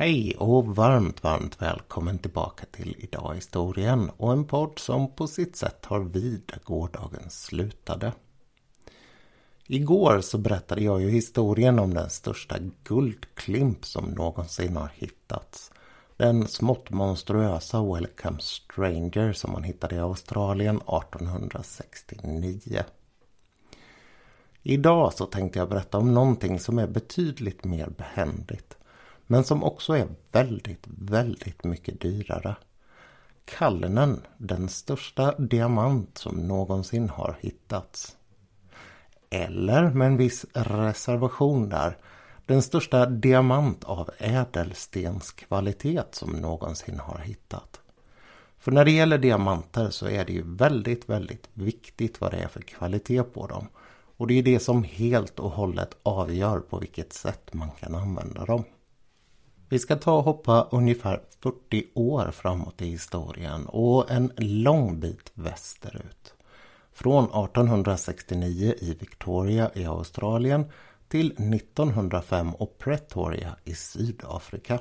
Hej och varmt, varmt välkommen tillbaka till Idag historien och en podd som på sitt sätt har vid där gårdagen slutade. Igår så berättade jag ju historien om den största guldklimp som någonsin har hittats. Den smått monstruösa Welcome Stranger som man hittade i Australien 1869. Idag så tänkte jag berätta om någonting som är betydligt mer behändigt. Men som också är väldigt, väldigt mycket dyrare. Kallenen, den största diamant som någonsin har hittats. Eller med en viss reservation där, den största diamant av ädelstenskvalitet som någonsin har hittat. För när det gäller diamanter så är det ju väldigt, väldigt viktigt vad det är för kvalitet på dem. Och det är det som helt och hållet avgör på vilket sätt man kan använda dem. Vi ska ta och hoppa ungefär 40 år framåt i historien och en lång bit västerut. Från 1869 i Victoria i Australien till 1905 och Pretoria i Sydafrika.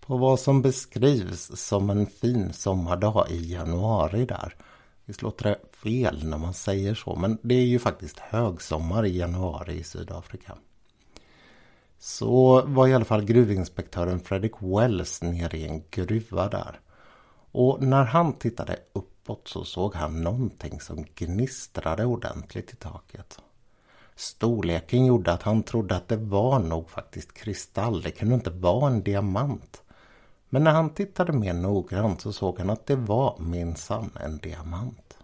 På vad som beskrivs som en fin sommardag i januari där. Visst låter det fel när man säger så men det är ju faktiskt högsommar i januari i Sydafrika. Så var i alla fall gruvinspektören Fredrik Wells nere i en gruva där. Och när han tittade uppåt så såg han någonting som gnistrade ordentligt i taket. Storleken gjorde att han trodde att det var nog faktiskt kristall. Det kunde inte vara en diamant. Men när han tittade mer noggrant så såg han att det var minsann en diamant.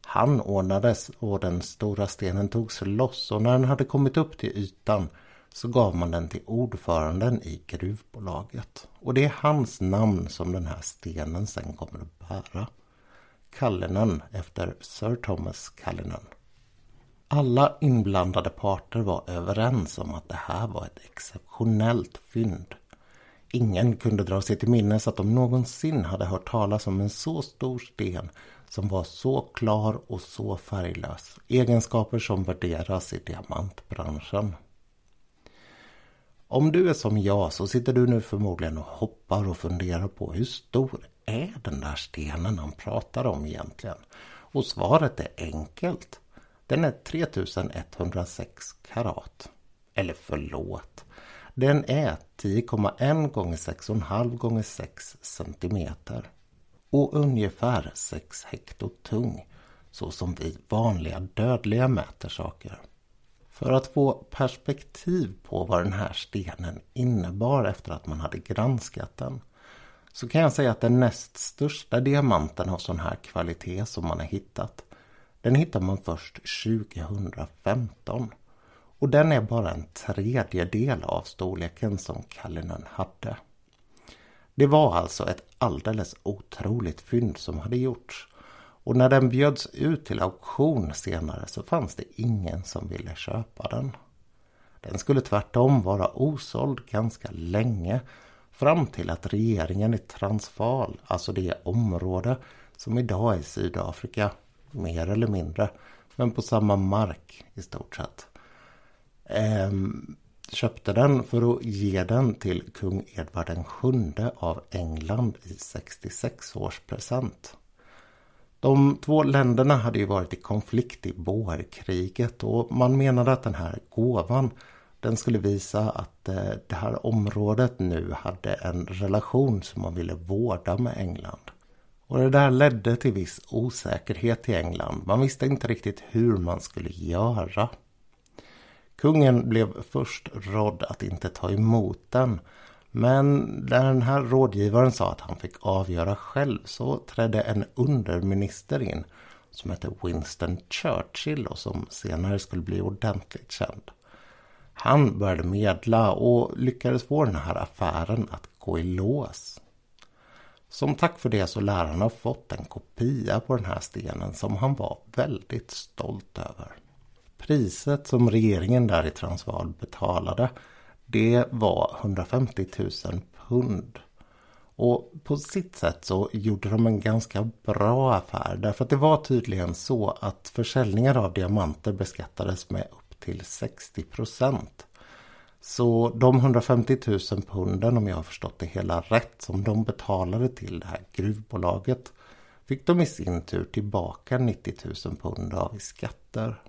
Han ordnades och den stora stenen togs loss och när den hade kommit upp till ytan så gav man den till ordföranden i gruvbolaget. Och det är hans namn som den här stenen sen kommer att bära. Kallinen efter Sir Thomas Kallinen. Alla inblandade parter var överens om att det här var ett exceptionellt fynd. Ingen kunde dra sig till minnes att de någonsin hade hört talas om en så stor sten som var så klar och så färglös. Egenskaper som värderas i diamantbranschen. Om du är som jag så sitter du nu förmodligen och hoppar och funderar på hur stor är den där stenen han pratar om egentligen? Och svaret är enkelt. Den är 3106 karat. Eller förlåt. Den är 10,1 gånger 6,5 gånger 6 centimeter. Och ungefär 6 hekto tung. Så som vi vanliga dödliga mäter saker. För att få perspektiv på vad den här stenen innebar efter att man hade granskat den så kan jag säga att den näst största diamanten av sån här kvalitet som man har hittat den hittar man först 2015. Och den är bara en tredjedel av storleken som Kallinen hade. Det var alltså ett alldeles otroligt fynd som hade gjorts. Och när den bjöds ut till auktion senare så fanns det ingen som ville köpa den. Den skulle tvärtom vara osåld ganska länge fram till att regeringen i Transvaal, alltså det område som idag är Sydafrika, mer eller mindre, men på samma mark i stort sett, ehm, köpte den för att ge den till kung Edvard VII av England i 66 års present. De två länderna hade ju varit i konflikt i Boerkriget och man menade att den här gåvan den skulle visa att eh, det här området nu hade en relation som man ville vårda med England. Och det där ledde till viss osäkerhet i England. Man visste inte riktigt hur man skulle göra. Kungen blev först rådd att inte ta emot den men när den här rådgivaren sa att han fick avgöra själv så trädde en underminister in som hette Winston Churchill och som senare skulle bli ordentligt känd. Han började medla och lyckades få den här affären att gå i lås. Som tack för det så lär han ha fått en kopia på den här stenen som han var väldigt stolt över. Priset som regeringen där i Transvaal betalade det var 150 000 pund. Och på sitt sätt så gjorde de en ganska bra affär. Därför att det var tydligen så att försäljningar av diamanter beskattades med upp till 60 procent. Så de 150 000 punden, om jag har förstått det hela rätt, som de betalade till det här gruvbolaget fick de i sin tur tillbaka 90 000 pund av i skatter.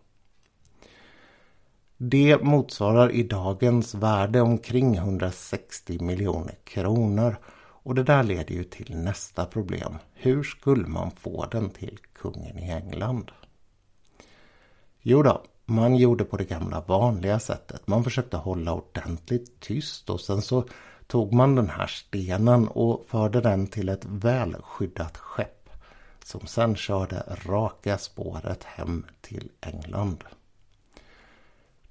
Det motsvarar i dagens värde omkring 160 miljoner kronor och det där leder ju till nästa problem. Hur skulle man få den till kungen i England? Jo då, man gjorde på det gamla vanliga sättet. Man försökte hålla ordentligt tyst och sen så tog man den här stenen och förde den till ett välskyddat skepp som sen körde raka spåret hem till England.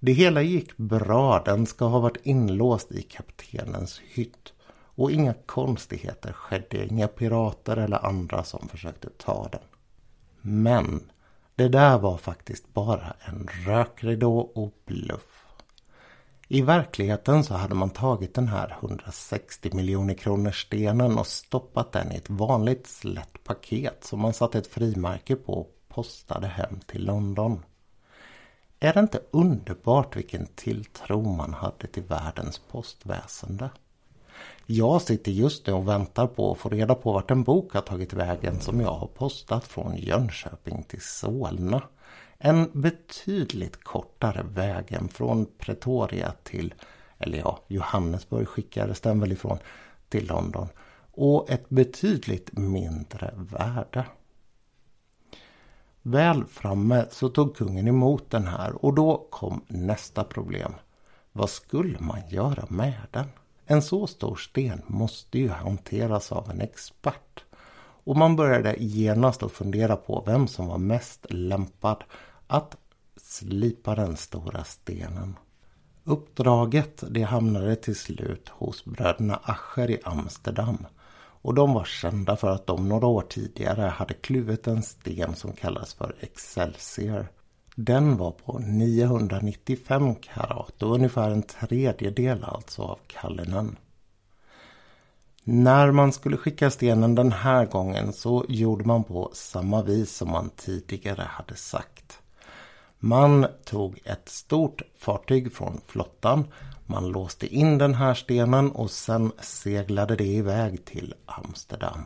Det hela gick bra. Den ska ha varit inlåst i kaptenens hytt. Och inga konstigheter skedde. Inga pirater eller andra som försökte ta den. Men det där var faktiskt bara en rökridå och bluff. I verkligheten så hade man tagit den här 160 miljoner kronor stenen och stoppat den i ett vanligt slätt paket som man satte ett frimärke på och postade hem till London. Är det inte underbart vilken tilltro man hade till världens postväsende? Jag sitter just nu och väntar på att få reda på vart en bok har tagit vägen som jag har postat från Jönköping till Solna. En betydligt kortare väg än från Pretoria till, eller ja, Johannesburg skickades den väl ifrån, till London. Och ett betydligt mindre värde. Väl framme så tog kungen emot den här och då kom nästa problem. Vad skulle man göra med den? En så stor sten måste ju hanteras av en expert. Och man började genast att fundera på vem som var mest lämpad att slipa den stora stenen. Uppdraget det hamnade till slut hos bröderna Ascher i Amsterdam. Och de var kända för att de några år tidigare hade kluvit en sten som kallas för Excelsior. Den var på 995 karat och ungefär en tredjedel alltså av Kallinen. När man skulle skicka stenen den här gången så gjorde man på samma vis som man tidigare hade sagt. Man tog ett stort fartyg från flottan, man låste in den här stenen och sen seglade det iväg till Amsterdam.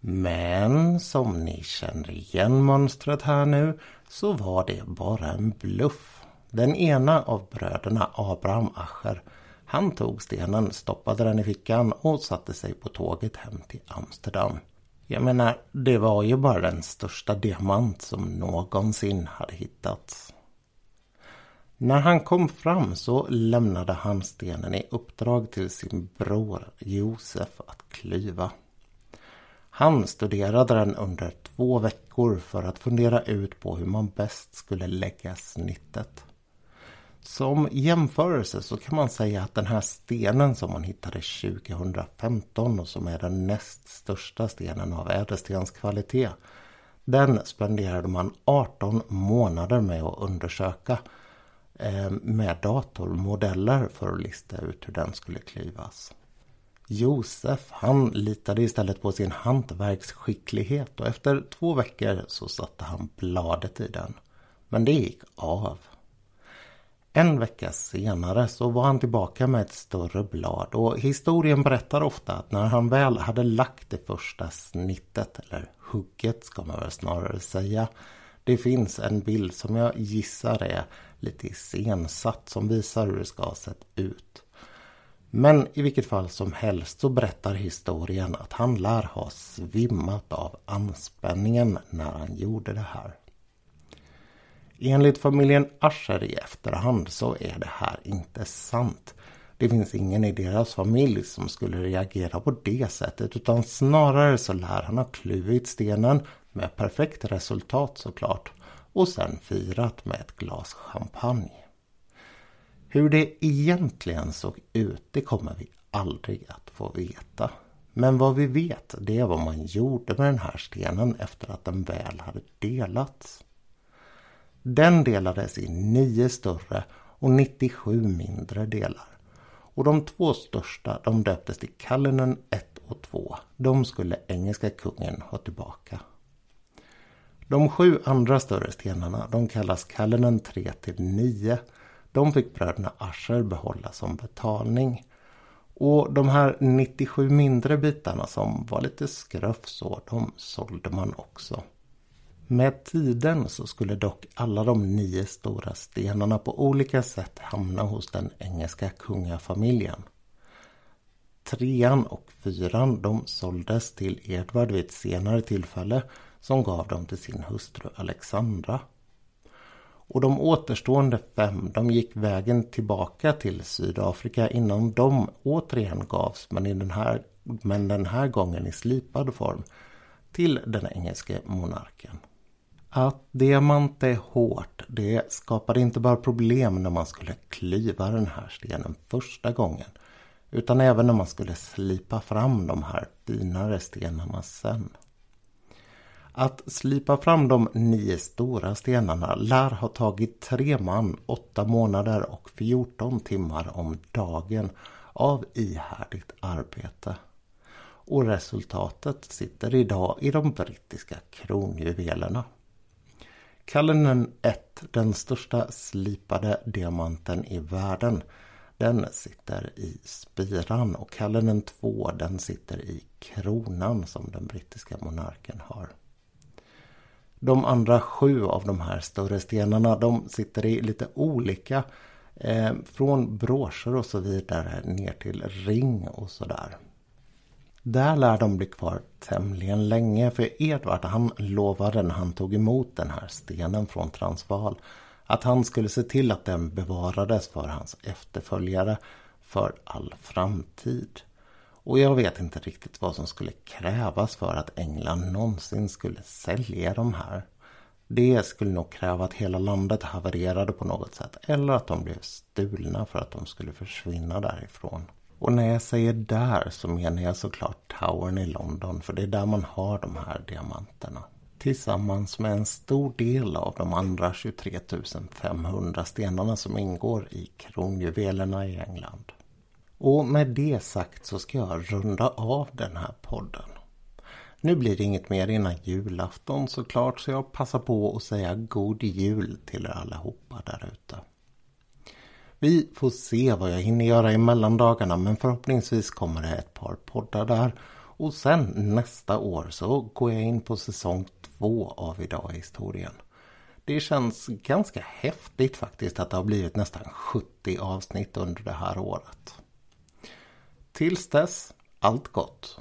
Men som ni känner igen mönstret här nu så var det bara en bluff. Den ena av bröderna, Abraham Ascher, han tog stenen, stoppade den i fickan och satte sig på tåget hem till Amsterdam. Jag menar, det var ju bara den största diamant som någonsin hade hittats. När han kom fram så lämnade han stenen i uppdrag till sin bror Josef att klyva. Han studerade den under två veckor för att fundera ut på hur man bäst skulle lägga snittet. Som jämförelse så kan man säga att den här stenen som man hittade 2015 och som är den näst största stenen av ädelstenskvalitet. Den spenderade man 18 månader med att undersöka eh, med datormodeller för att lista ut hur den skulle klyvas. Josef han litade istället på sin hantverksskicklighet och efter två veckor så satte han bladet i den. Men det gick av. En vecka senare så var han tillbaka med ett större blad och historien berättar ofta att när han väl hade lagt det första snittet, eller hugget ska man väl snarare säga. Det finns en bild som jag gissar är lite iscensatt som visar hur det ska ha sett ut. Men i vilket fall som helst så berättar historien att han lär ha svimmat av anspänningen när han gjorde det här. Enligt familjen Ascher i efterhand så är det här inte sant. Det finns ingen i deras familj som skulle reagera på det sättet utan snarare så lär han ha kluvit stenen med perfekt resultat såklart och sen firat med ett glas champagne. Hur det egentligen såg ut det kommer vi aldrig att få veta. Men vad vi vet det är vad man gjorde med den här stenen efter att den väl hade delats. Den delades i nio större och 97 mindre delar. Och de två största de döptes till Kallinen 1 och 2. De skulle engelska kungen ha tillbaka. De sju andra större stenarna de kallas Kallinen 3 till 9 de fick bröderna Ascher behålla som betalning. Och de här 97 mindre bitarna som var lite skröfsår, så, de sålde man också. Med tiden så skulle dock alla de nio stora stenarna på olika sätt hamna hos den engelska kungafamiljen. Trean och fyran de såldes till Edvard vid ett senare tillfälle som gav dem till sin hustru Alexandra. Och de återstående fem de gick vägen tillbaka till Sydafrika innan de återigen gavs men, i den här, men den här gången i slipad form till den engelske monarken. Att diamant är hårt, det skapade inte bara problem när man skulle klyva den här stenen första gången. Utan även när man skulle slipa fram de här finare stenarna sen. Att slipa fram de nio stora stenarna lär ha tagit tre man, åtta månader och 14 timmar om dagen av ihärdigt arbete. Och resultatet sitter idag i de brittiska kronjuvelerna. Kallenen 1, den största slipade diamanten i världen, den sitter i spiran och Kallenen 2 den sitter i kronan som den brittiska monarken har. De andra sju av de här större stenarna de sitter i lite olika eh, från broscher och så vidare ner till ring och sådär. Där lär de bli kvar tämligen länge för Edvard han lovade när han tog emot den här stenen från Transvaal att han skulle se till att den bevarades för hans efterföljare för all framtid. Och jag vet inte riktigt vad som skulle krävas för att England någonsin skulle sälja de här. Det skulle nog kräva att hela landet havererade på något sätt eller att de blev stulna för att de skulle försvinna därifrån. Och när jag säger där så menar jag såklart Towern i London för det är där man har de här diamanterna. Tillsammans med en stor del av de andra 23 500 stenarna som ingår i kronjuvelerna i England. Och med det sagt så ska jag runda av den här podden. Nu blir det inget mer innan julafton såklart så jag passar på att säga god jul till er allihopa där ute. Vi får se vad jag hinner göra i mellandagarna men förhoppningsvis kommer det ett par poddar där. Och sen nästa år så går jag in på säsong två av Idag i historien. Det känns ganska häftigt faktiskt att det har blivit nästan 70 avsnitt under det här året. Tills dess, allt gott!